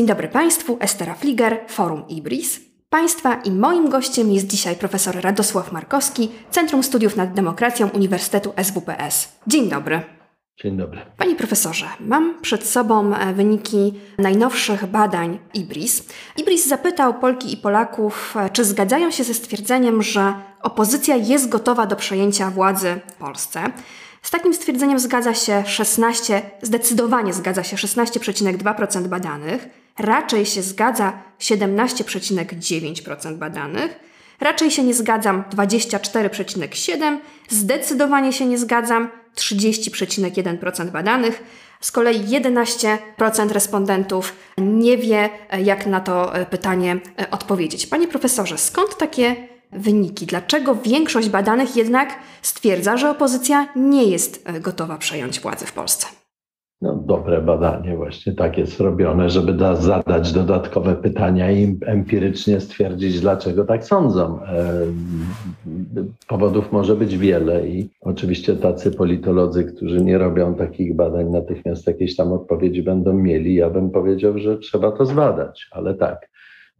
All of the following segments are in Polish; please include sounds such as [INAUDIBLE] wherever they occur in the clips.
Dzień dobry Państwu, Estera Fliger, Forum Ibris. Państwa i moim gościem jest dzisiaj profesor Radosław Markowski, Centrum Studiów nad Demokracją Uniwersytetu SWPS. Dzień dobry. Dzień dobry. Panie profesorze, mam przed sobą e, wyniki najnowszych badań IBRIS. IBRIS zapytał Polki i Polaków, e, czy zgadzają się ze stwierdzeniem, że opozycja jest gotowa do przejęcia władzy w Polsce. Z takim stwierdzeniem zgadza się 16, zdecydowanie zgadza się 16,2% badanych, raczej się zgadza 17,9% badanych, raczej się nie zgadzam 24,7%, zdecydowanie się nie zgadzam 30,1% badanych. Z kolei 11% respondentów nie wie, jak na to pytanie odpowiedzieć. Panie profesorze, skąd takie wyniki? Dlaczego większość badanych jednak stwierdza, że opozycja nie jest gotowa przejąć władzy w Polsce? No, dobre badanie, właśnie tak jest robione, żeby da, zadać dodatkowe pytania i empirycznie stwierdzić, dlaczego tak sądzą. E, powodów może być wiele i oczywiście tacy politolodzy, którzy nie robią takich badań, natychmiast jakieś tam odpowiedzi będą mieli. Ja bym powiedział, że trzeba to zbadać, ale tak.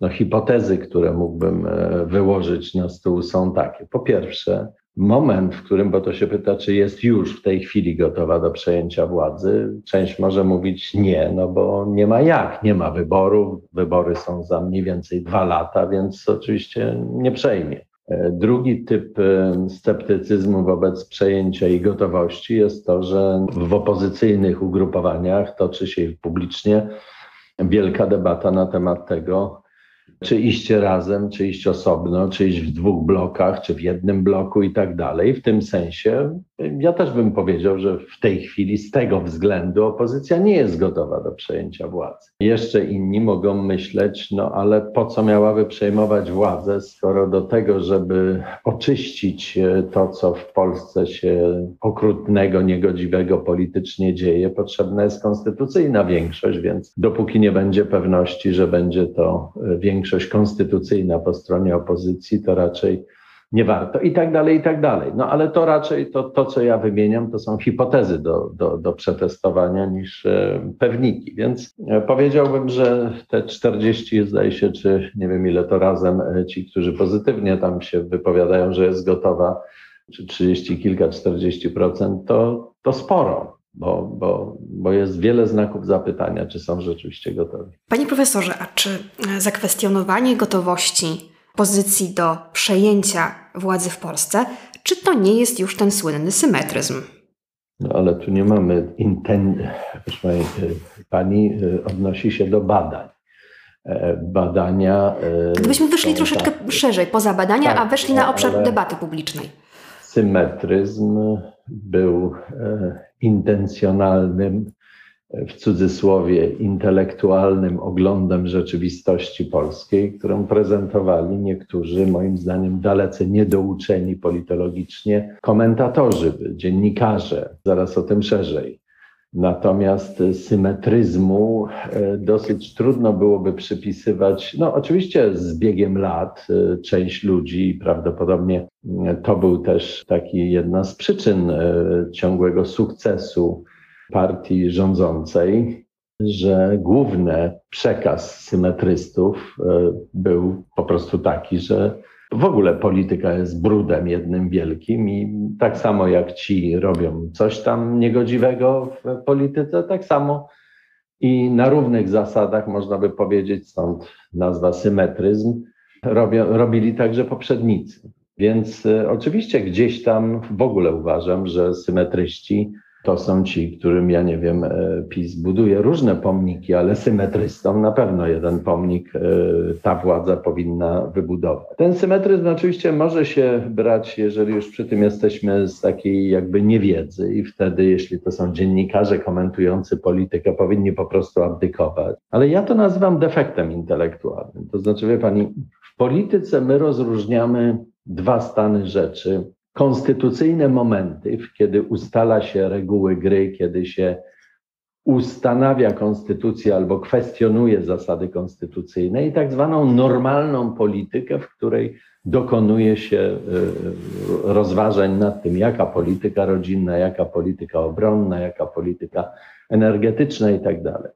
No, hipotezy, które mógłbym e, wyłożyć na stół są takie. Po pierwsze, moment, w którym, bo to się pyta, czy jest już w tej chwili gotowa do przejęcia władzy, część może mówić nie, no bo nie ma jak, nie ma wyborów, wybory są za mniej więcej dwa lata, więc oczywiście nie przejmie. E, drugi typ e, sceptycyzmu wobec przejęcia i gotowości jest to, że w opozycyjnych ugrupowaniach toczy się publicznie wielka debata na temat tego, czy iść razem, czy iść osobno, czy iść w dwóch blokach, czy w jednym bloku i tak dalej. W tym sensie ja też bym powiedział, że w tej chwili z tego względu opozycja nie jest gotowa do przejęcia władzy. Jeszcze inni mogą myśleć, no ale po co miałaby przejmować władzę, skoro do tego, żeby oczyścić e, to, co w Polsce się okrutnego, niegodziwego politycznie dzieje, potrzebna jest konstytucyjna większość, więc dopóki nie będzie pewności, że będzie to e, większość konstytucyjna po stronie opozycji, to raczej nie warto i tak dalej, i tak dalej. No ale to raczej to, to co ja wymieniam, to są hipotezy do, do, do przetestowania niż e, pewniki. Więc e, powiedziałbym, że te 40, zdaje się, czy nie wiem ile to razem, e, ci, którzy pozytywnie tam się wypowiadają, że jest gotowa, czy 30 kilka, 40 procent, to, to sporo. Bo, bo, bo jest wiele znaków zapytania, czy są rzeczywiście gotowi. Panie profesorze, a czy zakwestionowanie gotowości pozycji do przejęcia władzy w Polsce, czy to nie jest już ten słynny symetryzm? No ale tu nie mamy intencji. Pani y, odnosi się do badań. E, badania. E, Gdybyśmy wyszli troszeczkę tak, szerzej, poza badania, tak, a weszli na obszar debaty publicznej. Symetryzm był e, intencjonalnym w cudzysłowie intelektualnym oglądem rzeczywistości polskiej, którą prezentowali niektórzy, moim zdaniem, dalece niedouczeni politologicznie komentatorzy, dziennikarze, zaraz o tym szerzej. Natomiast symetryzmu e, dosyć trudno byłoby przypisywać, no oczywiście z biegiem lat e, część ludzi, prawdopodobnie e, to był też taki jedna z przyczyn ciągłego sukcesu partii rządzącej, że główny przekaz symetrystów był po prostu taki, że w ogóle polityka jest brudem jednym wielkim i tak samo jak ci robią coś tam niegodziwego w polityce, tak samo i na równych zasadach, można by powiedzieć, stąd nazwa symetryzm, robili także poprzednicy. Więc e, oczywiście gdzieś tam w ogóle uważam, że symetryści to są ci, którym ja nie wiem, e, PiS buduje różne pomniki, ale symetrystom na pewno jeden pomnik e, ta władza powinna wybudować. Ten symetryzm oczywiście może się brać, jeżeli już przy tym jesteśmy, z takiej jakby niewiedzy i wtedy, jeśli to są dziennikarze komentujący politykę, powinni po prostu abdykować. Ale ja to nazywam defektem intelektualnym. To znaczy, wie pani, w polityce my rozróżniamy dwa stany rzeczy konstytucyjne momenty, kiedy ustala się reguły gry, kiedy się ustanawia konstytucję albo kwestionuje zasady konstytucyjne i tak zwaną normalną politykę, w której dokonuje się y, rozważań nad tym, jaka polityka rodzinna, jaka polityka obronna, jaka polityka energetyczna i tak dalej.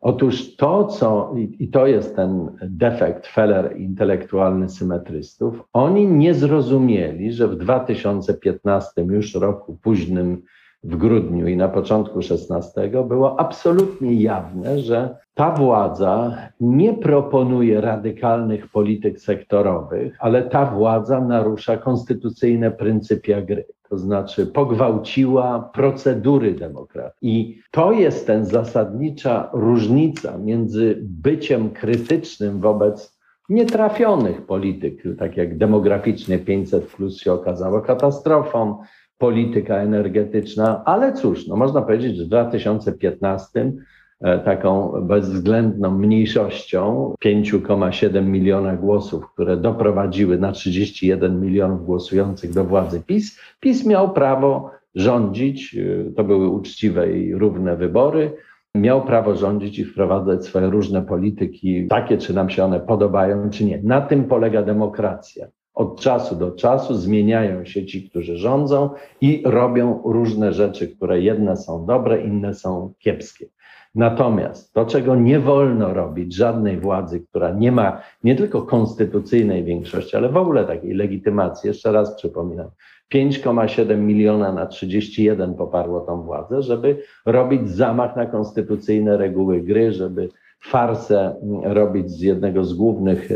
Otóż to, co, i to jest ten defekt feller intelektualny symetrystów, oni nie zrozumieli, że w 2015 już roku późnym, w grudniu i na początku 16 było absolutnie jawne, że ta władza nie proponuje radykalnych polityk sektorowych, ale ta władza narusza konstytucyjne pryncypia gry to znaczy pogwałciła procedury demokracji. I to jest ten zasadnicza różnica między byciem krytycznym wobec nietrafionych polityk, tak jak demograficznie 500 plus się okazało katastrofą, polityka energetyczna, ale cóż, no można powiedzieć, że w 2015 E, taką bezwzględną mniejszością 5,7 miliona głosów, które doprowadziły na 31 milionów głosujących do władzy PiS, PiS miał prawo rządzić, e, to były uczciwe i równe wybory, miał prawo rządzić i wprowadzać swoje różne polityki, takie czy nam się one podobają, czy nie. Na tym polega demokracja. Od czasu do czasu zmieniają się ci, którzy rządzą i robią różne rzeczy, które jedne są dobre, inne są kiepskie. Natomiast to, czego nie wolno robić żadnej władzy, która nie ma nie tylko konstytucyjnej większości, ale w ogóle takiej legitymacji, jeszcze raz przypominam, 5,7 miliona na 31 poparło tą władzę, żeby robić zamach na konstytucyjne reguły gry, żeby farsę robić z jednego z głównych, e,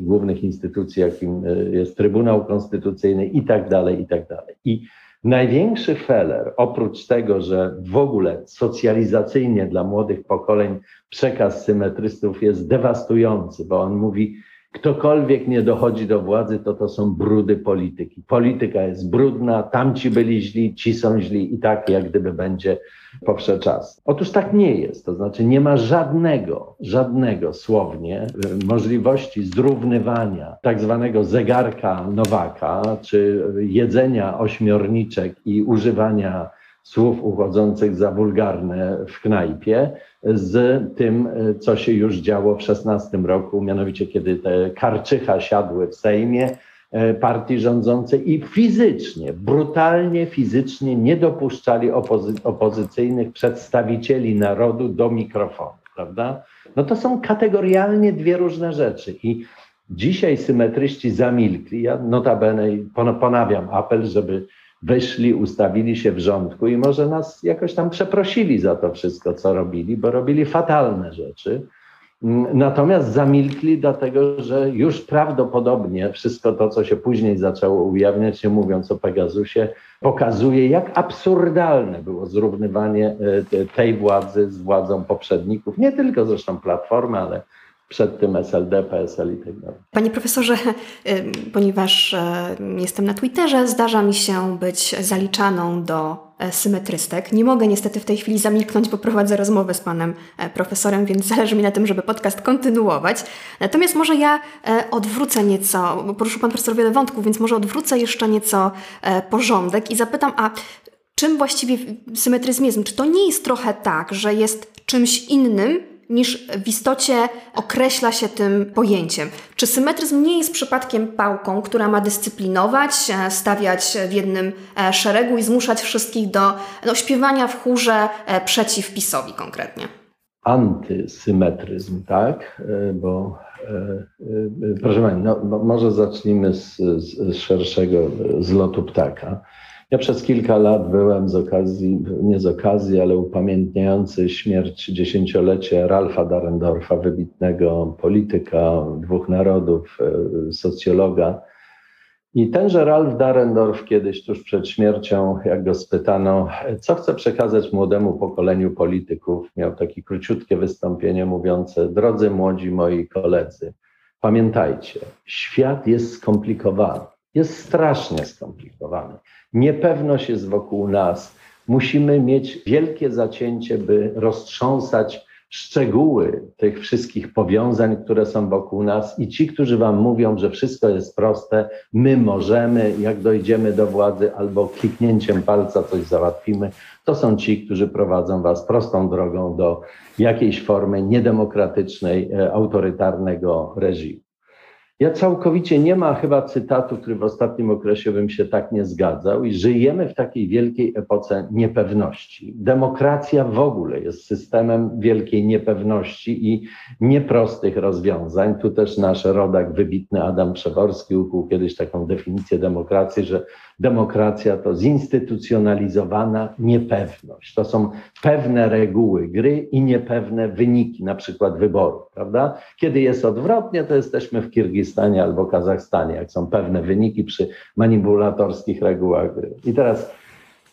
głównych instytucji, jakim e, jest Trybunał Konstytucyjny i tak dalej, i tak dalej. I Największy feller, oprócz tego, że w ogóle socjalizacyjnie dla młodych pokoleń przekaz symetrystów jest dewastujący, bo on mówi, ktokolwiek nie dochodzi do władzy, to to są brudy polityki. Polityka jest brudna, tamci byli źli, ci są źli i tak jak gdyby będzie powsze czas. Otóż tak nie jest, to znaczy nie ma żadnego, żadnego słownie y, możliwości zrównywania tak zwanego zegarka Nowaka, czy jedzenia ośmiorniczek i używania słów uchodzących za wulgarne w knajpie z tym, co się już działo w 16 roku, mianowicie kiedy te karczycha siadły w Sejmie e, partii rządzącej i fizycznie, brutalnie fizycznie nie dopuszczali opozy opozycyjnych przedstawicieli narodu do mikrofonu, prawda? No to są kategorialnie dwie różne rzeczy i dzisiaj symetryści zamilkli. Ja notabene ponawiam apel, żeby wyszli, ustawili się w rządku i może nas jakoś tam przeprosili za to wszystko, co robili, bo robili fatalne rzeczy. Natomiast zamilkli, dlatego że już prawdopodobnie wszystko to, co się później zaczęło ujawniać, nie mówiąc o Pegasusie, pokazuje, jak absurdalne było zrównywanie e, tej władzy z władzą poprzedników, nie tylko zresztą Platformy, ale przed tym SLD, PSL i tak dalej. Panie profesorze, [LAUGHS] ponieważ e, jestem na Twitterze, zdarza mi się być zaliczaną do e, symetrystek. Nie mogę niestety w tej chwili zamilknąć, bo prowadzę rozmowę z panem e, profesorem, więc [LAUGHS] zależy mi na tym, żeby podcast kontynuować. Natomiast może ja odwrócę nieco, bo poruszył pan profesor wiele wątków, więc może odwrócę jeszcze nieco porządek i zapytam, a czym właściwie symetryzm jest? Czy to nie jest trochę tak, że jest czymś innym niż w istocie określa się tym pojęciem. Czy symetryzm nie jest przypadkiem pałką, która ma dyscyplinować, e, stawiać w jednym e, szeregu i zmuszać wszystkich do no, śpiewania w chórze e, przeciw PiSowi konkretnie? Antysymetryzm, tak? Bo proszę Pani, no, może zacznijmy z, z szerszego zlotu ptaka. Ja przez kilka lat byłem z okazji, nie z okazji, ale upamiętniający śmierć dziesięciolecie Ralfa Darendorfa, wybitnego polityka dwóch narodów, e, socjologa. I tenże Ralf Darendorf kiedyś tuż przed śmiercią, jak go spytano, co chce przekazać młodemu pokoleniu polityków, miał takie króciutkie wystąpienie mówiące: Drodzy młodzi moi koledzy, pamiętajcie, świat jest skomplikowany, jest strasznie skomplikowany niepewność jest wokół nas. Musimy mieć wielkie zacięcie, by roztrząsać szczegóły tych wszystkich powiązań, które są wokół nas i ci, którzy wam mówią, że wszystko jest proste, my możemy, jak dojdziemy do władzy albo kliknięciem palca coś załatwimy, to są ci, którzy prowadzą was prostą drogą do jakiejś formy niedemokratycznej, e, autorytarnego reżimu. Ja całkowicie nie ma chyba cytatu, który w ostatnim okresie bym się tak nie zgadzał i żyjemy w takiej wielkiej epoce niepewności. Demokracja w ogóle jest systemem wielkiej niepewności i nieprostych rozwiązań. Tu też nasz rodak wybitny Adam Przeworski ukuł kiedyś taką definicję demokracji, że demokracja to zinstytucjonalizowana niepewność. To są pewne reguły gry i niepewne wyniki, na przykład wyborów, prawda? Kiedy jest odwrotnie, to jesteśmy w Kirgistanie albo Kazachstanie, jak są pewne wyniki przy manipulatorskich regułach gry. I teraz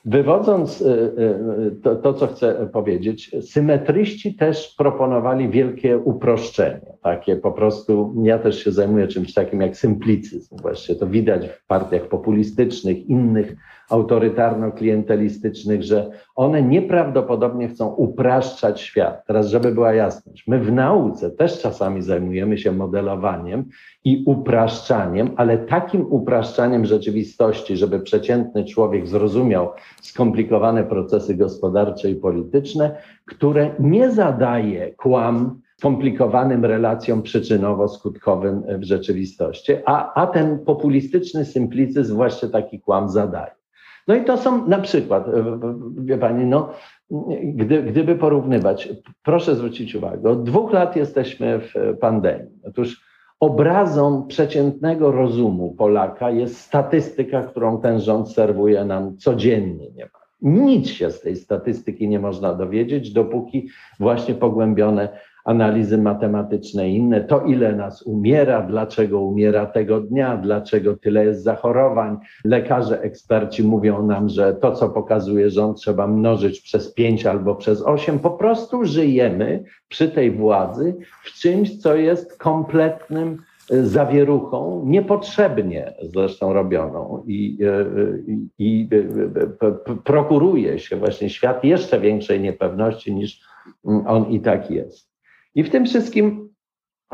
Wywodząc y, y, to, to, co chcę powiedzieć, symetryści też proponowali wielkie uproszczenie. Takie po prostu, ja też się zajmuję czymś takim jak symplicyzm. Właśnie to widać w partiach populistycznych, innych autorytarno-klientelistycznych, że one nieprawdopodobnie chcą upraszczać świat. Teraz, żeby była jasność, my w nauce też czasami zajmujemy się modelowaniem i upraszczaniem, ale takim upraszczaniem rzeczywistości, żeby przeciętny człowiek zrozumiał skomplikowane procesy gospodarcze i polityczne, które nie zadaje kłam skomplikowanym relacjom przyczynowo-skutkowym w rzeczywistości, a, a ten populistyczny symplicyzm właśnie taki kłam zadaje. No i to są na przykład, wie Pani, no, gdy, gdyby porównywać, proszę zwrócić uwagę, od dwóch lat jesteśmy w pandemii. Otóż obrazą przeciętnego rozumu Polaka jest statystyka, którą ten rząd serwuje nam codziennie. Nic się z tej statystyki nie można dowiedzieć, dopóki właśnie pogłębione analizy matematyczne i inne, to ile nas umiera, dlaczego umiera tego dnia, dlaczego tyle jest zachorowań. Lekarze, eksperci mówią nam, że to, co pokazuje rząd, trzeba mnożyć przez pięć albo przez osiem. Po prostu żyjemy przy tej władzy w czymś, co jest kompletnym e, zawieruchą, niepotrzebnie zresztą robioną i, e, i, i e, prokuruje się właśnie świat jeszcze większej niepewności niż on i tak jest. I w tym wszystkim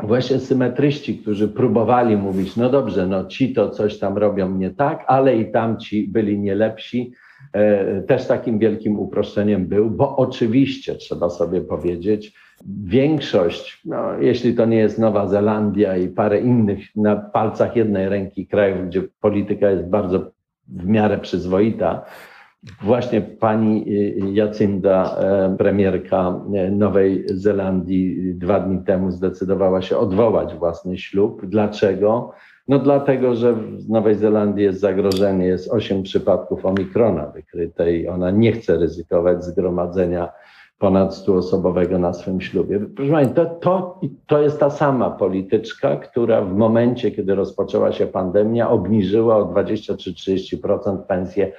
właśnie symetryści, którzy próbowali mówić, no dobrze, no ci to coś tam robią nie tak, ale i tamci byli nie lepsi, e, też takim wielkim uproszczeniem był, bo oczywiście trzeba sobie powiedzieć, większość, no, jeśli to nie jest Nowa Zelandia i parę innych na palcach jednej ręki krajów, gdzie polityka jest bardzo w miarę przyzwoita, Właśnie pani y, Jacynda, e, premierka e, Nowej Zelandii, dwa dni temu zdecydowała się odwołać własny ślub. Dlaczego? No dlatego, że w Nowej Zelandii jest zagrożenie, jest osiem przypadków omikrona wykrytej. Ona nie chce ryzykować zgromadzenia ponad stuosobowego na swym ślubie. Proszę Państwa, to, to, to jest ta sama polityczka, która w momencie, kiedy rozpoczęła się pandemia, obniżyła o 20 czy 30% pensję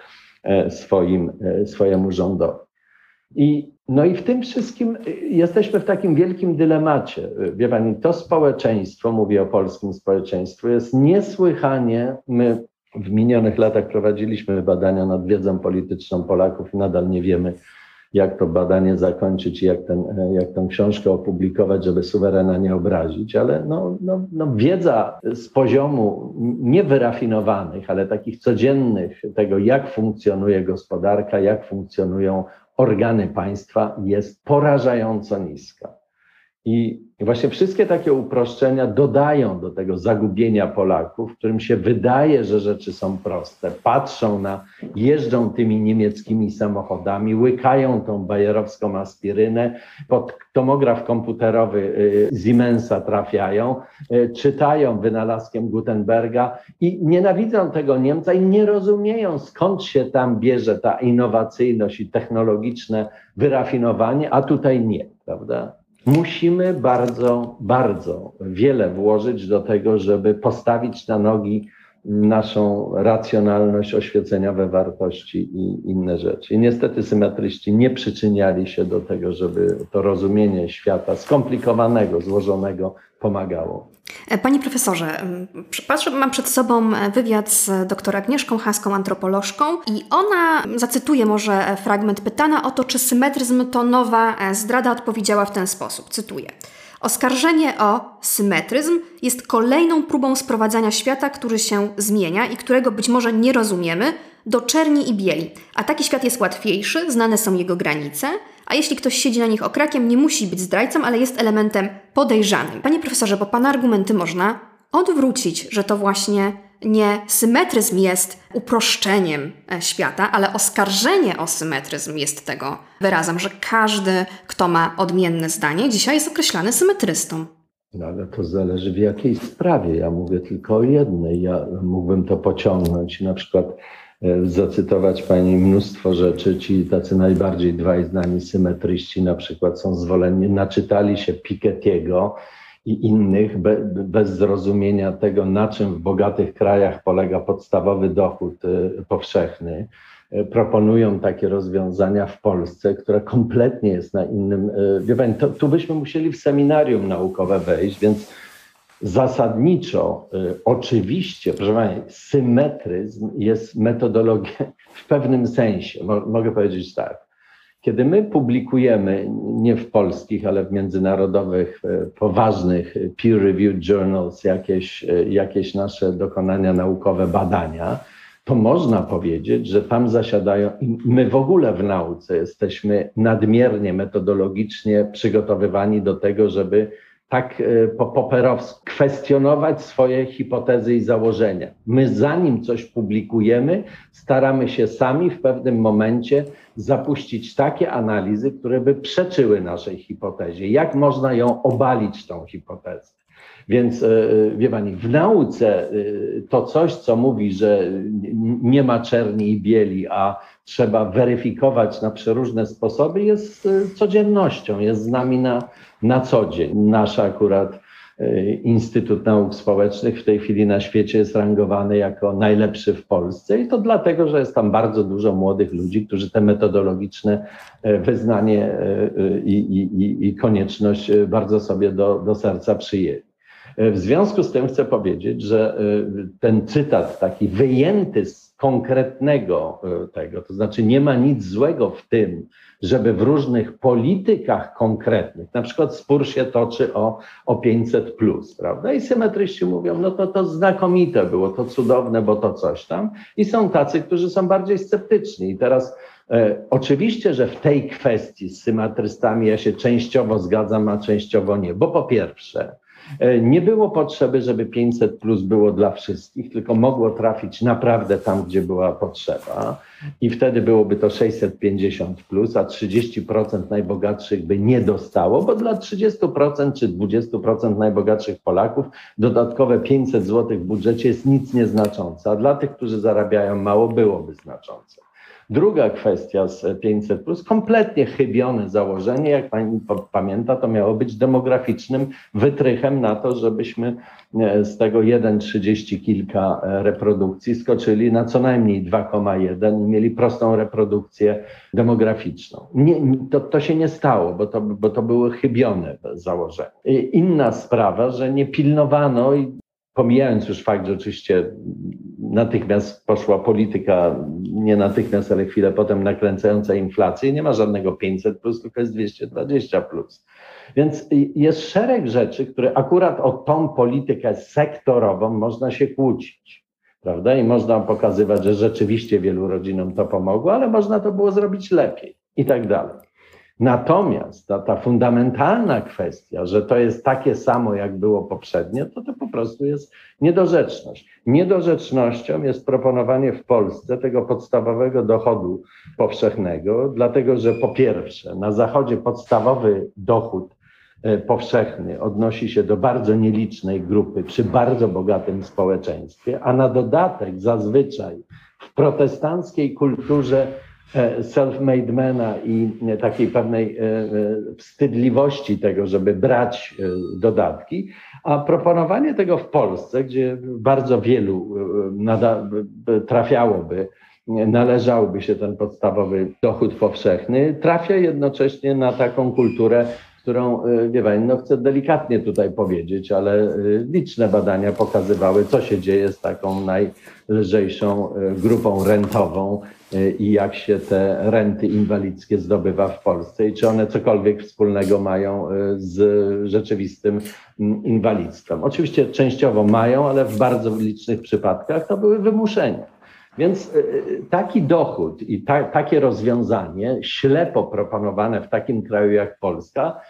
swoim, e, swojemu rządowi. I, no i w tym wszystkim e, jesteśmy w takim wielkim dylemacie. Wie Pani, to społeczeństwo, mówię o polskim społeczeństwie, jest niesłychanie, my w minionych latach prowadziliśmy badania nad wiedzą polityczną Polaków i nadal nie wiemy, jak to badanie zakończyć jak, ten, jak tę książkę opublikować, żeby suwerena nie obrazić, ale no, no, no wiedza z poziomu niewyrafinowanych, ale takich codziennych, tego jak funkcjonuje gospodarka, jak funkcjonują organy państwa, jest porażająco niska. I właśnie wszystkie takie uproszczenia dodają do tego zagubienia Polaków, którym się wydaje, że rzeczy są proste. Patrzą na, jeżdżą tymi niemieckimi samochodami, łykają tą bajerowską aspirynę, pod tomograf komputerowy y, Siemensa trafiają, y, czytają wynalazkiem Gutenberga i nienawidzą tego Niemca i nie rozumieją, skąd się tam bierze ta innowacyjność i technologiczne wyrafinowanie, a tutaj nie, prawda? Musimy bardzo, bardzo wiele włożyć do tego, żeby postawić na nogi naszą racjonalność, oświeceniowe wartości i inne rzeczy. I niestety symetryści nie przyczyniali się do tego, żeby to rozumienie świata skomplikowanego, złożonego pomagało. Panie profesorze, patrzę, mam przed sobą wywiad z doktor Agnieszką Haską, antropolożką i ona, zacytuję może fragment pytana o to, czy symetryzm to nowa zdrada, odpowiedziała w ten sposób, cytuję. Oskarżenie o symetryzm jest kolejną próbą sprowadzania świata, który się zmienia i którego być może nie rozumiemy, do czerni i bieli. A taki świat jest łatwiejszy, znane są jego granice, a jeśli ktoś siedzi na nich okrakiem, nie musi być zdrajcą, ale jest elementem podejrzanym. Panie profesorze, bo pana argumenty można odwrócić, że to właśnie nie symetryzm jest uproszczeniem e, świata, ale oskarżenie o symetryzm jest tego wyrazem, że każdy, kto ma odmienne zdanie, dzisiaj jest określany symetrystą. No ale to zależy w jakiej sprawie. Ja mówię tylko o jednej. Ja mógłbym to pociągnąć na przykład e, zacytować Pani mnóstwo rzeczy. Ci tacy najbardziej dwaj znani symetryści na przykład są zwolenni, naczytali się Piketty'ego, i innych be, bez zrozumienia tego, na czym w bogatych krajach polega podstawowy dochód y, powszechny, y, proponują takie rozwiązania w Polsce, które kompletnie jest na innym. Y, wie pani, to, tu byśmy musieli w seminarium naukowe wejść, więc zasadniczo, oczywiście, proszę pani, symetryzm jest metodologią w pewnym sensie, mogę powiedzieć tak kiedy my publikujemy, nie w polskich, ale w międzynarodowych, e, poważnych peer-reviewed journals, jakieś, e, jakieś nasze dokonania naukowe, badania, to można powiedzieć, że tam zasiadają, my w ogóle w nauce jesteśmy nadmiernie metodologicznie przygotowywani do tego, żeby tak e, po poperowsku kwestionować swoje hipotezy i założenia. My zanim coś publikujemy, staramy się sami w pewnym momencie zapuścić takie analizy, które by przeczyły naszej hipotezie. Jak można ją obalić, tą hipotezę? Więc e, e, wie pani, w nauce to coś, co mówi, że nie ma czerni i bieli, a trzeba weryfikować na przeróżne sposoby, jest codziennością, jest z nami na, na co dzień. Nasz akurat e, Instytut Nauk Społecznych w tej chwili na świecie jest rangowany jako najlepszy w Polsce i to dlatego, że jest tam bardzo dużo młodych ludzi, którzy te metodologiczne e, wyznanie e, i, i, i konieczność bardzo sobie do, do serca przyjęli. W związku z tym chcę powiedzieć, że ten cytat taki wyjęty z konkretnego tego, to znaczy nie ma nic złego w tym, żeby w różnych politykach konkretnych, na przykład spór się toczy o, o 500 plus, prawda? I symetryści mówią, no to to znakomite było, to cudowne, bo to coś tam. I są tacy, którzy są bardziej sceptyczni. I teraz e, oczywiście, że w tej kwestii z symetrystami ja się częściowo zgadzam, a częściowo nie, bo po pierwsze, E, nie było potrzeby, żeby 500 plus było dla wszystkich, tylko mogło trafić naprawdę tam, gdzie była potrzeba. I wtedy byłoby to 650 plus, a 30% najbogatszych by nie dostało, bo dla 30% czy 20% najbogatszych Polaków dodatkowe 500 zł w budżecie jest nic nieznaczące, a dla tych, którzy zarabiają mało, byłoby znaczące. Druga kwestia z 500, plus, kompletnie chybione założenie, jak pani pamięta, to miało być demograficznym wytrychem na to, żebyśmy e, z tego 1,30 kilka e, reprodukcji skoczyli na co najmniej 2,1 i mieli prostą reprodukcję demograficzną. Nie, to, to się nie stało, bo to, bo to były chybione założenia. Inna sprawa, że nie pilnowano pomijając już fakt, że oczywiście natychmiast poszła polityka, nie natychmiast, ale chwilę potem nakręcająca inflację, nie ma żadnego 500 plus, tylko jest 220 plus. Więc jest szereg rzeczy, które akurat o tą politykę sektorową można się kłócić. Prawda? I można pokazywać, że rzeczywiście wielu rodzinom to pomogło, ale można to było zrobić lepiej i tak dalej. Natomiast ta, ta fundamentalna kwestia, że to jest takie samo, jak było poprzednie, to to po prostu jest niedorzeczność. Niedorzecznością jest proponowanie w Polsce tego podstawowego dochodu powszechnego, dlatego że po pierwsze, na Zachodzie podstawowy dochód e, powszechny odnosi się do bardzo nielicznej grupy przy bardzo bogatym społeczeństwie, a na dodatek zazwyczaj w protestanckiej kulturze self-made mana i takiej pewnej e, e, wstydliwości tego, żeby brać dodatki, a proponowanie tego w Polsce, gdzie bardzo wielu trafiałoby, należałby się ten podstawowy dochód powszechny, trafia jednocześnie na taką kulturę, którą, wie pani, no chcę delikatnie tutaj powiedzieć, ale liczne badania pokazywały, co się dzieje z taką najlżejszą grupą rentową, Y, i jak się te renty inwalidzkie zdobywa w Polsce i czy one cokolwiek wspólnego mają y, z rzeczywistym mm, inwalidztwem. Oczywiście częściowo mają, ale w bardzo licznych przypadkach to były wymuszenia. Więc e, taki dochód i ta, takie rozwiązanie, ślepo proponowane w takim kraju jak Polska,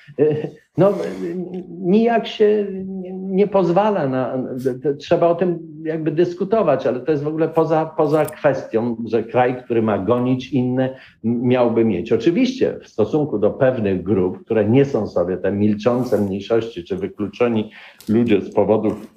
no nijak się nie pozwala na. Trzeba o tym jakby dyskutować, ale to jest w ogóle poza, poza kwestią, że kraj, który ma gonić inne, miałby mieć. Oczywiście w stosunku do pewnych grup, które nie są sobie te milczące mniejszości czy wykluczeni ludzie z powodów E,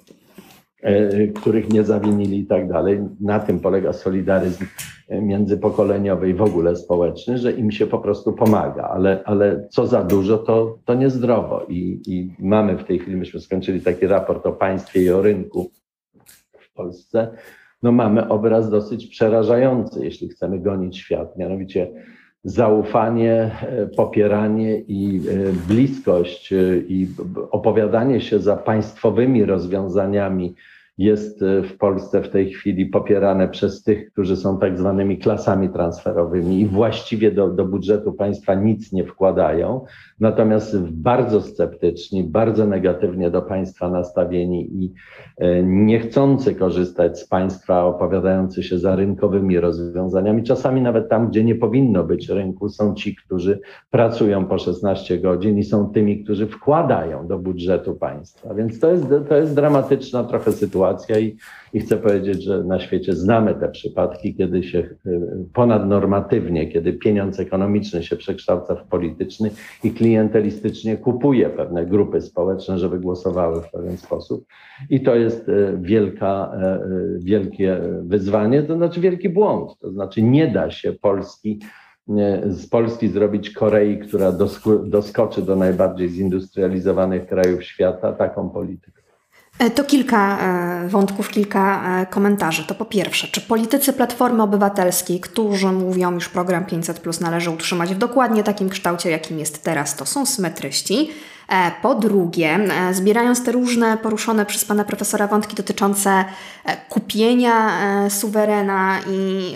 których nie zawinili i tak dalej. Na tym polega solidaryzm e, międzypokoleniowy i w ogóle społeczny, że im się po prostu pomaga, ale, ale co za dużo, to, to niezdrowo. I, I mamy w tej chwili, myśmy skończyli taki raport o państwie i o rynku w Polsce. No mamy obraz dosyć przerażający, jeśli chcemy gonić świat, mianowicie zaufanie, e, popieranie i bliskość i opowiadanie się za państwowymi rozwiązaniami jest e, w Polsce w tej chwili popierane przez tych, którzy są tak zwanymi klasami transferowymi i właściwie do, do budżetu państwa nic nie wkładają, natomiast bardzo sceptyczni, bardzo negatywnie do państwa nastawieni i e, niechcący korzystać z państwa, opowiadający się za rynkowymi rozwiązaniami. Czasami nawet tam, gdzie nie powinno być rynku, są ci, którzy pracują po 16 godzin i są tymi, którzy wkładają do budżetu państwa. Więc to jest, to jest dramatyczna trochę sytuacja sytuacja i, i chcę powiedzieć, że na świecie znamy te przypadki, kiedy się y, ponadnormatywnie, kiedy pieniądz ekonomiczny się przekształca w polityczny i klientelistycznie kupuje pewne grupy społeczne, żeby głosowały w pewien sposób. I to jest y, wielka, y, wielkie wyzwanie, to znaczy wielki błąd. To znaczy nie da się Polski z Polski zrobić Korei, która doskoczy do najbardziej zindustrializowanych krajów świata, taką polityką. E, to kilka e, wątków, kilka e, komentarzy. To po pierwsze, czy politycy Platformy Obywatelskiej, którzy mówią, iż program 500 Plus należy utrzymać w dokładnie takim kształcie, jakim jest teraz, to są symetryści? Po drugie, zbierając te różne poruszone przez pana profesora wątki dotyczące kupienia suwerena i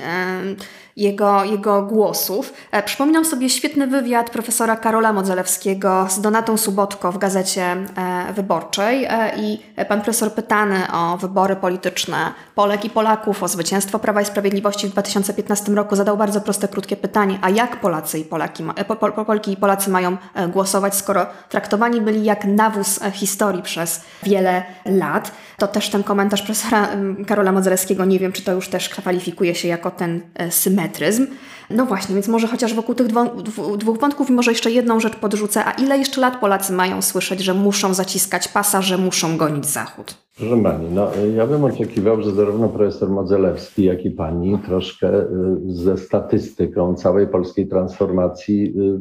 jego, jego głosów. E, przypominam sobie świetny wywiad profesora Karola Modzelewskiego z Donatą Subotko w Gazecie e, Wyborczej e, i pan profesor pytany o wybory polityczne Polek i Polaków, o zwycięstwo Prawa i Sprawiedliwości w 2015 roku zadał bardzo proste, krótkie pytanie, a jak Polacy i Polaki, Polki i Polacy mają głosować, skoro traktowani byli jak nawóz historii przez wiele lat. To też ten komentarz profesora Karola Modzelewskiego, nie wiem, czy to już też kwalifikuje się jako ten symetryk symetryzm. No właśnie, więc może chociaż wokół tych dwóch wątków może jeszcze jedną rzecz podrzucę. A ile jeszcze lat Polacy mają słyszeć, że muszą zaciskać pasa, że muszą gonić Zachód? Proszę Pani, no, ja bym oczekiwał, że zarówno profesor Modzelewski, jak i Pani troszkę y, ze statystyką całej polskiej transformacji y,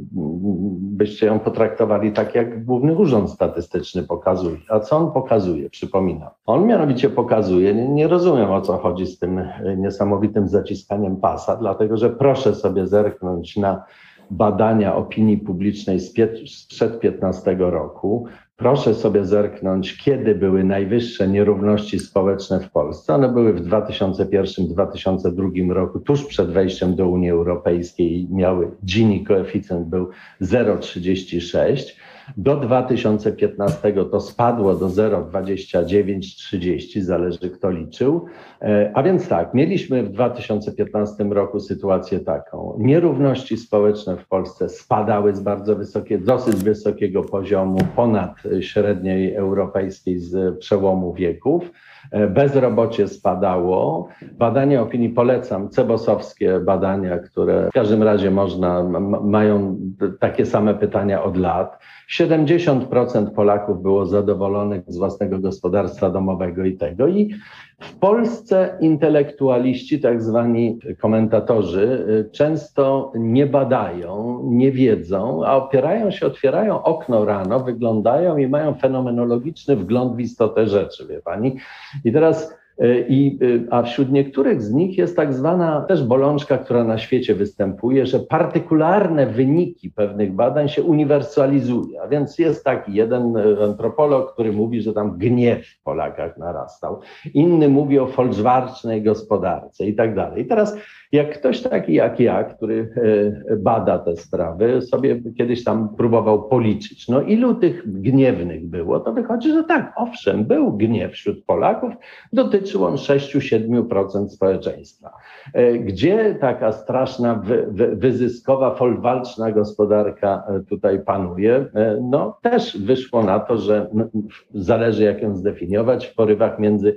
byście ją potraktowali tak, jak Główny Urząd Statystyczny pokazuje. A co on pokazuje? Przypominam. On mianowicie pokazuje, nie, nie rozumiem o co chodzi z tym y, niesamowitym zaciskaniem pasa, dlatego że proszę sobie zerknąć na badania opinii publicznej sprzed 15 roku. Proszę sobie zerknąć, kiedy były najwyższe nierówności społeczne w Polsce. One były w 2001-2002 roku, tuż przed wejściem do Unii Europejskiej miały Gini koeficjent był 0,36. Do 2015 to spadło do 0,29-30, zależy kto liczył. E, a więc tak, mieliśmy w 2015 roku sytuację taką. Nierówności społeczne w Polsce spadały z bardzo wysokiego, dosyć wysokiego poziomu, ponad średniej europejskiej z przełomu wieków. E, bezrobocie spadało. Badania opinii polecam, cebosowskie badania, które w każdym razie można, mają takie same pytania od lat. 70% Polaków było zadowolonych z własnego gospodarstwa domowego i tego. I w Polsce intelektualiści, tak zwani komentatorzy, y, często nie badają, nie wiedzą, a opierają się, otwierają okno rano, wyglądają i mają fenomenologiczny wgląd w istotę rzeczy, wie pani. I teraz I, e, a wśród niektórych z nich jest tak zwana też bolączka, która na świecie występuje, że partykularne wyniki pewnych badań się uniwersalizuje. A więc jest taki jeden e, antropolog, który mówi, że tam gniew w Polakach narastał. Inny mówi o folczwarcznej gospodarce i tak dalej. I teraz jak ktoś taki jak ja, który bada te sprawy, sobie kiedyś tam próbował policzyć, no ilu tych gniewnych było, to wychodzi, że tak, owszem, był gniew wśród Polaków, dotyczy dotyczył on 6-7% społeczeństwa. E, gdzie taka straszna, wy, wy, wyzyskowa, folwalczna gospodarka e, tutaj panuje? E, no też wyszło na to, że zależy jak ją zdefiniować, w porywach między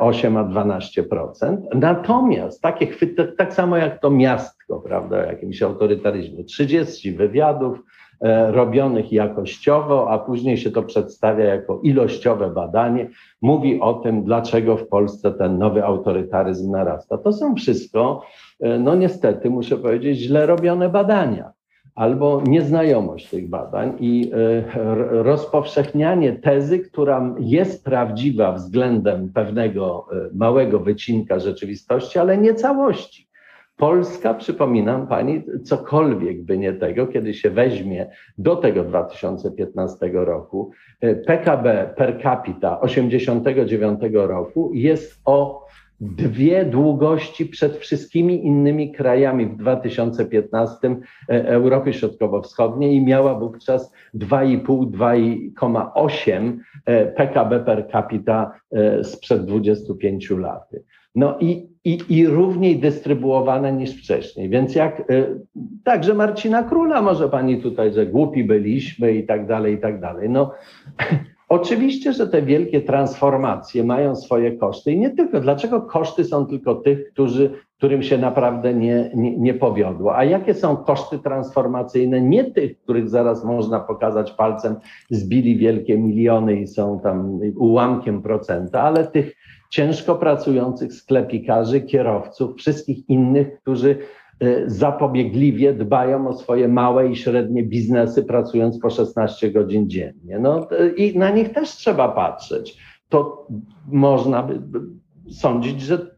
8 a 12%. Natomiast takie chwyty, tak samo jak to miastko, prawda, jakimś autorytaryzmie, 30 wywiadów, E, robionych jakościowo, a później się to przedstawia jako ilościowe badanie, mówi o tym, dlaczego w Polsce ten nowy autorytaryzm narasta. To są wszystko, e, no niestety, muszę powiedzieć, źle robione badania albo nieznajomość tych badań i e, rozpowszechnianie tezy, która jest prawdziwa względem pewnego małego wycinka rzeczywistości, ale nie całości. Polska, przypominam pani, cokolwiek by nie tego, kiedy się weźmie do tego 2015 roku, e, PKB per capita 89 roku jest o dwie długości przed wszystkimi innymi krajami w 2015 e, Europy Środkowo-Wschodniej i miała wówczas 2,5-2,8 PKB per capita e, sprzed 25 lat. No i, i, i równiej dystrybuowane niż wcześniej. Więc jak y, także Marcina Króla może pani tutaj, że głupi byliśmy i tak dalej, i tak dalej. No [LAUGHS] oczywiście, że te wielkie transformacje mają swoje koszty i nie tylko. Dlaczego koszty są tylko tych, którzy, którym się naprawdę nie, nie, nie powiodło? A jakie są koszty transformacyjne nie tych, których zaraz można pokazać palcem, zbili wielkie miliony i są tam ułamkiem procenta, ale tych ciężko pracujących sklepikarzy, kierowców, wszystkich innych, którzy e, zapobiegliwie dbają o swoje małe i średnie biznesy, pracując po 16 godzin dziennie. No i na nich też trzeba patrzeć. To można by sądzić, że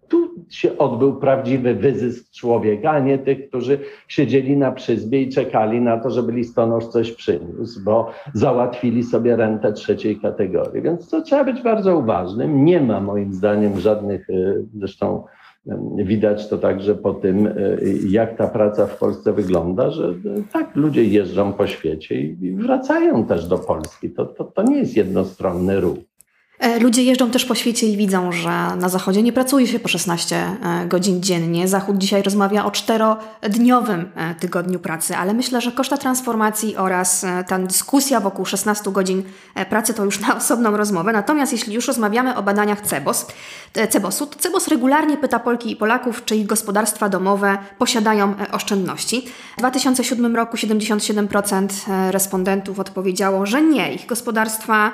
się odbył prawdziwy wyzysk człowieka, a nie tych, którzy siedzieli na przyzbie i czekali na to, żeby listonosz coś przyniósł, bo załatwili sobie rentę trzeciej kategorii. Więc to trzeba być bardzo uważnym. Nie ma moim zdaniem żadnych, y, zresztą y, widać to także po tym, y, jak ta praca w Polsce wygląda, że tak, ludzie jeżdżą po świecie i wracają też do Polski. To, to, to nie jest jednostronny ruch. E, ludzie jeżdżą też po świecie i widzą, że na Zachodzie nie pracuje się po 16 e, godzin dziennie. Zachód dzisiaj rozmawia o czterodniowym e, tygodniu pracy, ale myślę, że koszta transformacji oraz ta dyskusja wokół 16 godzin pracy to już na osobną rozmowę. Natomiast jeśli już rozmawiamy o badaniach CEBOS, CEBOS-u, to CEBOS regularnie pyta Polki i Polaków, czy ich gospodarstwa domowe posiadają oszczędności. W 2007 roku 77% respondentów odpowiedziało, że nie, ich gospodarstwa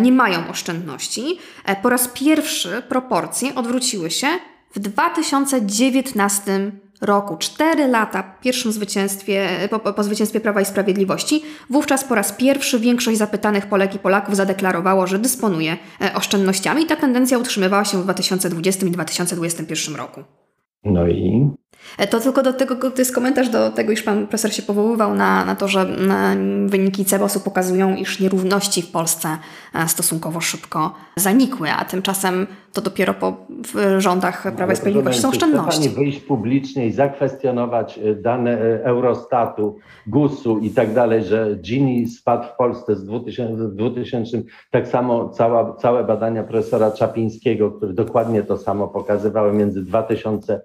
nie mają oszczędności. E, po raz pierwszy proporcje odwróciły się w 2019 roku, cztery lata po pierwszym zwycięstwie, po, po, zwycięstwie Prawa i Sprawiedliwości. Wówczas po raz pierwszy większość zapytanych Polek i Polaków zadeklarowało, że dysponuje e, oszczędnościami. Ta tendencja utrzymywała się w 2020 i 2021 roku. No i to tylko do tego, to jest komentarz do tego, iż pan profesor się powoływał na, na to, że na wyniki CEBOS-u pokazują, iż nierówności w Polsce e, stosunkowo szybko zanikły, a tymczasem to dopiero po rządach Prawa i Sprawiedliwości są oszczędności. Chce pani wyjść publicznie i zakwestionować e, dane Eurostatu, GUS-u i tak dalej, że Gini spadł w Polsce z 2000, 2000 tak samo cała, całe badania profesora Czapińskiego, które dokładnie to samo pokazywały między 2002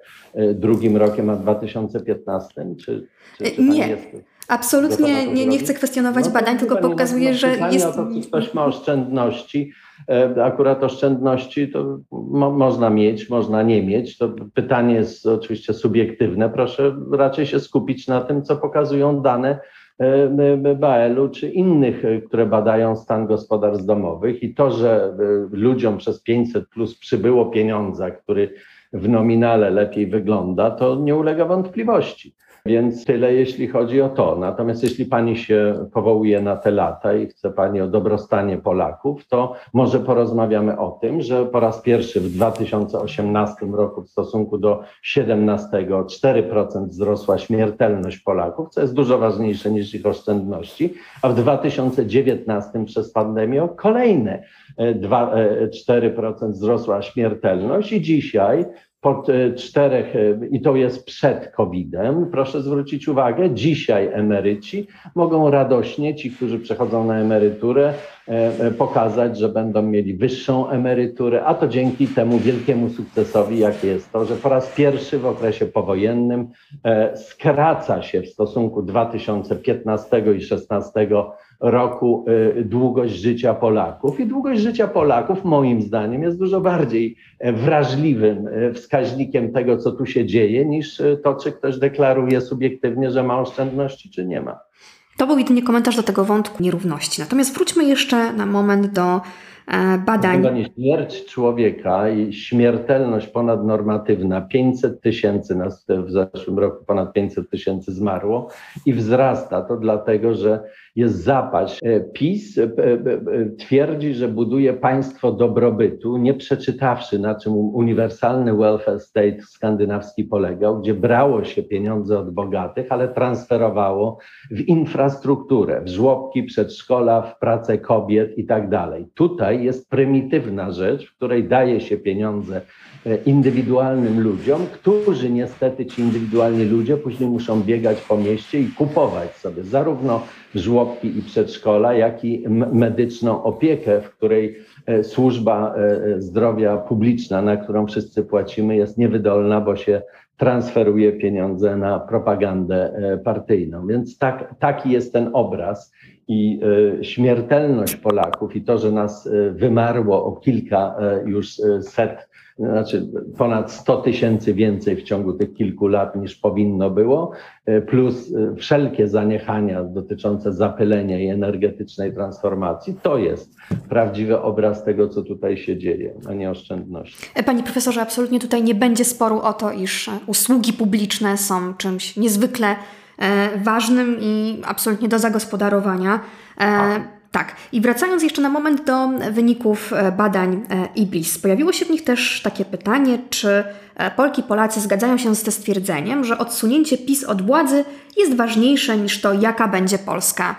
rokiem rokiem, a 2015? Czy, czy, czy nie. Jest... Absolutnie nie, nie chcę kwestionować no, badań, tylko pokazuję, że jest... O to, czy ktoś ma oszczędności, e, akurat oszczędności to mo można mieć, można nie mieć. To pytanie jest oczywiście subiektywne. Proszę raczej się skupić na tym, co pokazują dane e, BAL-u czy innych, e, które badają stan gospodarstw domowych i to, że ludziom przez 500 plus przybyło pieniądza, który w nominale lepiej wygląda, to nie ulega wątpliwości. Więc tyle, jeśli chodzi o to. Natomiast jeśli pani się powołuje na te lata i chce pani o dobrostanie Polaków, to może porozmawiamy o tym, że po raz pierwszy w 2018 roku w stosunku do 2017 4% wzrosła śmiertelność Polaków, co jest dużo ważniejsze niż ich oszczędności, a w 2019 przez pandemię kolejne 2, e, 4% e, wzrosła śmiertelność i dzisiaj po czterech, i to jest przed COVID-em, proszę zwrócić uwagę, dzisiaj emeryci mogą radośnie, ci, którzy przechodzą na emeryturę, pokazać, że będą mieli wyższą emeryturę, a to dzięki temu wielkiemu sukcesowi, jak jest to, że po raz pierwszy w okresie powojennym skraca się w stosunku 2015 i 2016 roku y, długość życia Polaków. I długość życia Polaków, moim zdaniem, jest dużo bardziej e, wrażliwym e, wskaźnikiem tego, co tu się dzieje, niż e, to, czy ktoś deklaruje subiektywnie, że ma oszczędności, czy nie ma. To był jedynie komentarz do tego wątku nierówności. Natomiast wróćmy jeszcze na moment do badań. Śmierć człowieka i śmiertelność ponadnormatywna, 500 tysięcy nas w zeszłym roku ponad 500 tysięcy zmarło i wzrasta to dlatego, że jest zapaść. E, PiS e, e, twierdzi, że buduje państwo dobrobytu, nie przeczytawszy na czym uniwersalny welfare state skandynawski polegał, gdzie brało się pieniądze od bogatych, ale transferowało w infrastrukturę, w żłobki, przedszkola, w pracę kobiet i tak dalej. Tutaj jest prymitywna rzecz, w której daje się pieniądze indywidualnym ludziom, którzy niestety ci indywidualni ludzie później muszą biegać po mieście i kupować sobie zarówno żłobki i przedszkola, jak i medyczną opiekę, w której e, służba e, zdrowia publiczna, na którą wszyscy płacimy, jest niewydolna, bo się transferuje pieniądze na propagandę e, partyjną. Więc tak, taki jest ten obraz i śmiertelność Polaków i to, że nas wymarło o kilka już set znaczy ponad 100 tysięcy więcej w ciągu tych kilku lat niż powinno było, e, plus e, wszelkie zaniechania dotyczące zapylenia i energetycznej transformacji, to jest prawdziwy obraz tego, co tutaj się dzieje, a nie oszczędności. E, panie profesorze, absolutnie tutaj nie będzie sporu o to, iż usługi publiczne są czymś niezwykle ważnym i absolutnie do zagospodarowania. Tak, i wracając jeszcze na moment do wyników e, badań e, IBIS, pojawiło się w nich też takie pytanie, czy e, Polki Polacy zgadzają się z tym stwierdzeniem, że odsunięcie PiS od władzy jest ważniejsze niż to, jaka będzie Polska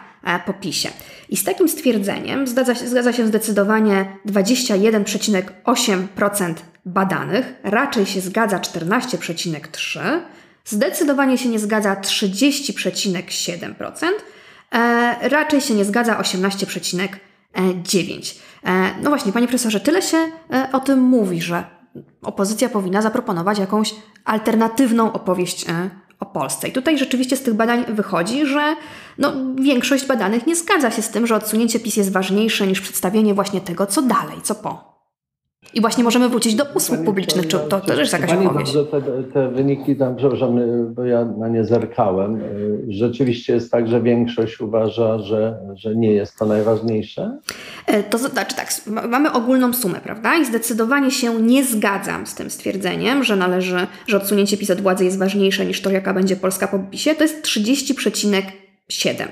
po PiSie. I z takim stwierdzeniem zgadza się, zgadza się zdecydowanie 21,8% badanych, raczej się zgadza 14,3%, zdecydowanie się nie zgadza 30,7%, E, raczej się nie zgadza 18,9. E, no właśnie, panie profesorze, tyle się e, o tym mówi, że opozycja powinna zaproponować jakąś alternatywną opowieść o Polsce. I tutaj rzeczywiście z tych badań wychodzi, że no, większość badanych nie zgadza się z tym, że odsunięcie PiS jest ważniejsze niż przedstawienie właśnie tego, co dalej, co po. I właśnie możemy wrócić do usług Pani publicznych. Czy to też jest jakaś opowieść? Dobrze, te, te wyniki tam, przepraszam, bo ja na nie zerkałem. Rzeczywiście jest tak, że większość uważa, że, że nie jest to najważniejsze? E, to znaczy tak, mamy ogólną sumę, prawda? I zdecydowanie się nie zgadzam z tym stwierdzeniem, że należy, że odsunięcie PiS od władzy jest ważniejsze niż to, jaka będzie Polska po PiSie. To jest 30,7.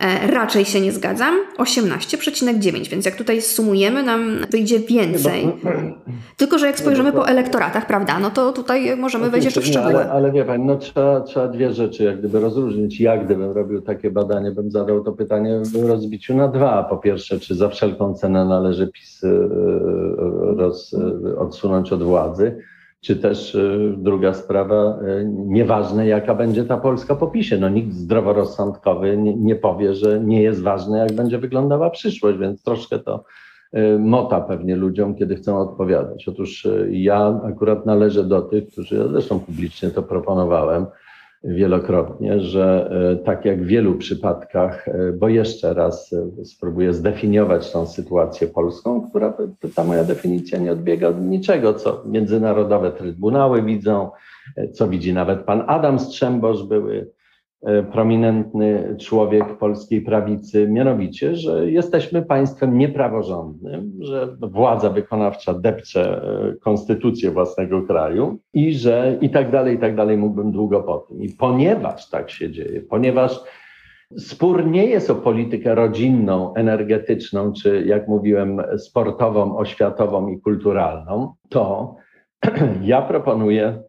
E, raczej się nie zgadzam. 18,9, więc jak tutaj sumujemy, nam wyjdzie więcej. [CLEARS THROAT] Tylko, że jak spojrzymy po elektoratach, prawda, no to tutaj możemy wejść jeszcze w szczegóły. Ale, ale wie Pani, no trzeba, trzeba dwie rzeczy jak gdyby rozróżnić. Ja gdybym robił takie badanie, bym zadał to pytanie w rozbiciu na dwa. Po pierwsze, czy za wszelką cenę należy PiS e, roz, odsunąć od władzy czy też y, druga sprawa, y, nieważne jaka będzie ta Polska po PiSie. No nikt zdroworozsądkowy nie, nie powie, że nie jest ważne, jak będzie wyglądała przyszłość, więc troszkę to y, mota pewnie ludziom, kiedy chcą odpowiadać. Otóż ja akurat należę do tych, którzy, ja zresztą publicznie to proponowałem, wielokrotnie, że e, tak jak w wielu przypadkach, e, bo jeszcze raz e, spróbuję zdefiniować tą sytuację polską, która ta moja definicja nie odbiega od niczego, co międzynarodowe trybunały widzą, co widzi nawet pan Adam Strzembosz, były prominentny człowiek polskiej prawicy, mianowicie, że jesteśmy państwem niepraworządnym, że władza wykonawcza depcze e, konstytucję własnego kraju i że i tak dalej, i tak dalej mógłbym długo po tym. I ponieważ tak się dzieje, ponieważ spór nie jest o politykę rodzinną, energetyczną, czy jak mówiłem, sportową, oświatową i kulturalną, to [CLEARS THROAT] ja proponuję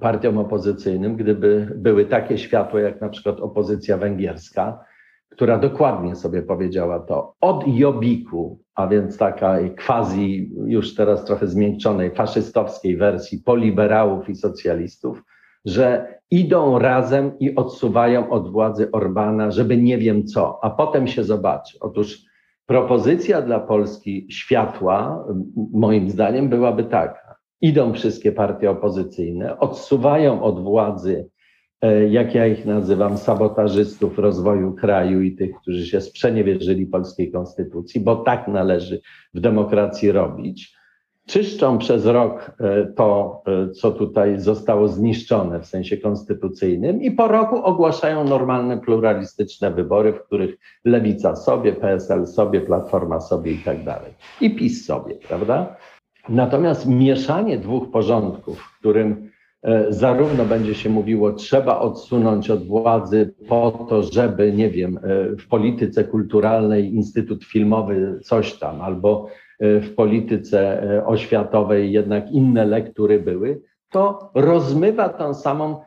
partiom opozycyjnym, gdyby były takie światło, jak na przykład opozycja węgierska, która dokładnie sobie powiedziała to od Jobiku, a więc takiej quasi już teraz trochę zmiękczonej faszystowskiej wersji poliberałów i socjalistów, że idą razem i odsuwają od władzy Orbana, żeby nie wiem co, a potem się zobaczy. Otóż propozycja dla Polski światła, moim zdaniem, byłaby taka. Idą wszystkie partie opozycyjne, odsuwają od władzy, e, jak ja ich nazywam, sabotażystów rozwoju kraju i tych, którzy się sprzeniewierzyli polskiej konstytucji, bo tak należy w demokracji robić czyszczą przez rok e, to, e, co tutaj zostało zniszczone w sensie konstytucyjnym, i po roku ogłaszają normalne, pluralistyczne wybory, w których lewica sobie, PSL sobie, Platforma sobie i tak dalej. I PiS sobie, prawda? Natomiast mieszanie dwóch porządków, w którym e, zarówno będzie się mówiło, trzeba odsunąć od władzy po to, żeby, nie wiem, w polityce kulturalnej Instytut Filmowy coś tam, albo E, w polityce e, oświatowej jednak inne lektury były, to rozmywa tą samą.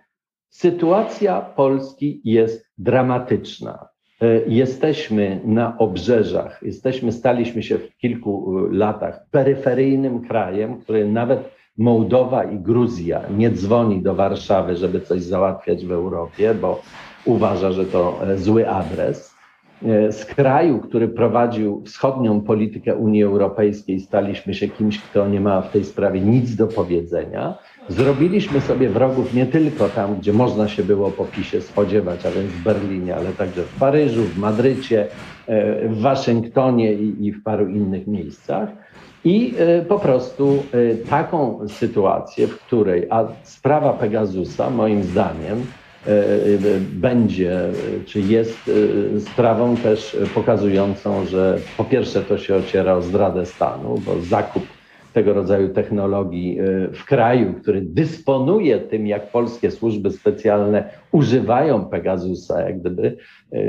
Sytuacja Polski jest dramatyczna. E, jesteśmy na obrzeżach, jesteśmy, staliśmy się w kilku latach peryferyjnym krajem, który nawet Mołdowa i Gruzja nie dzwoni do Warszawy, żeby coś załatwiać w Europie, bo uważa, że to zły adres. E, z kraju, który prowadził wschodnią politykę Unii Europejskiej, staliśmy się kimś, kto nie ma w tej sprawie nic do powiedzenia. Zrobiliśmy sobie wrogów nie tylko tam, gdzie można się było po PiSie spodziewać, a więc w Berlinie, ale także w Paryżu, w Madrycie, e, w Waszyngtonie i, w paru innych miejscach. I e, po prostu taką sytuację, w której, a sprawa Pegasusa, moim zdaniem, będzie, czy jest e, sprawą też pokazującą, że po pierwsze to się ociera o zdradę stanu, bo zakup tego rodzaju technologii w kraju, który dysponuje tym, jak polskie służby specjalne używają Pegasusa, jak gdyby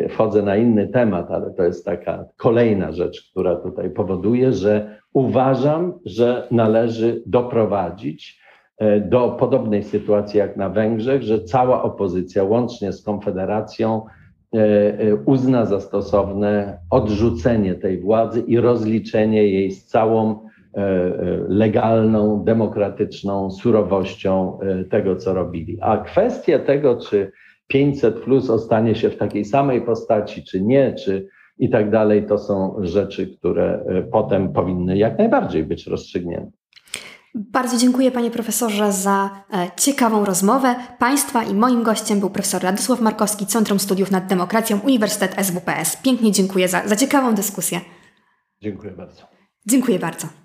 wchodzę na inny temat, ale to jest taka kolejna rzecz, która tutaj powoduje, że uważam, że należy doprowadzić E, do podobnej sytuacji jak na Węgrzech, że cała opozycja, łącznie z Konfederacją, e, e, uzna za stosowne odrzucenie tej władzy i rozliczenie jej z całą legalną, demokratyczną surowością tego, co robili. A kwestia tego, czy 500 plus ostanie się w takiej samej postaci, czy nie, czy i tak dalej, to są rzeczy, które potem powinny jak najbardziej być rozstrzygnięte. Bardzo dziękuję panie profesorze za e, ciekawą rozmowę. Państwa i moim gościem był profesor Radosław Markowski, Centrum Studiów nad Demokracją, Uniwersytet SWPS. Pięknie dziękuję za, za ciekawą dyskusję. Dziękuję bardzo. Dziękuję bardzo.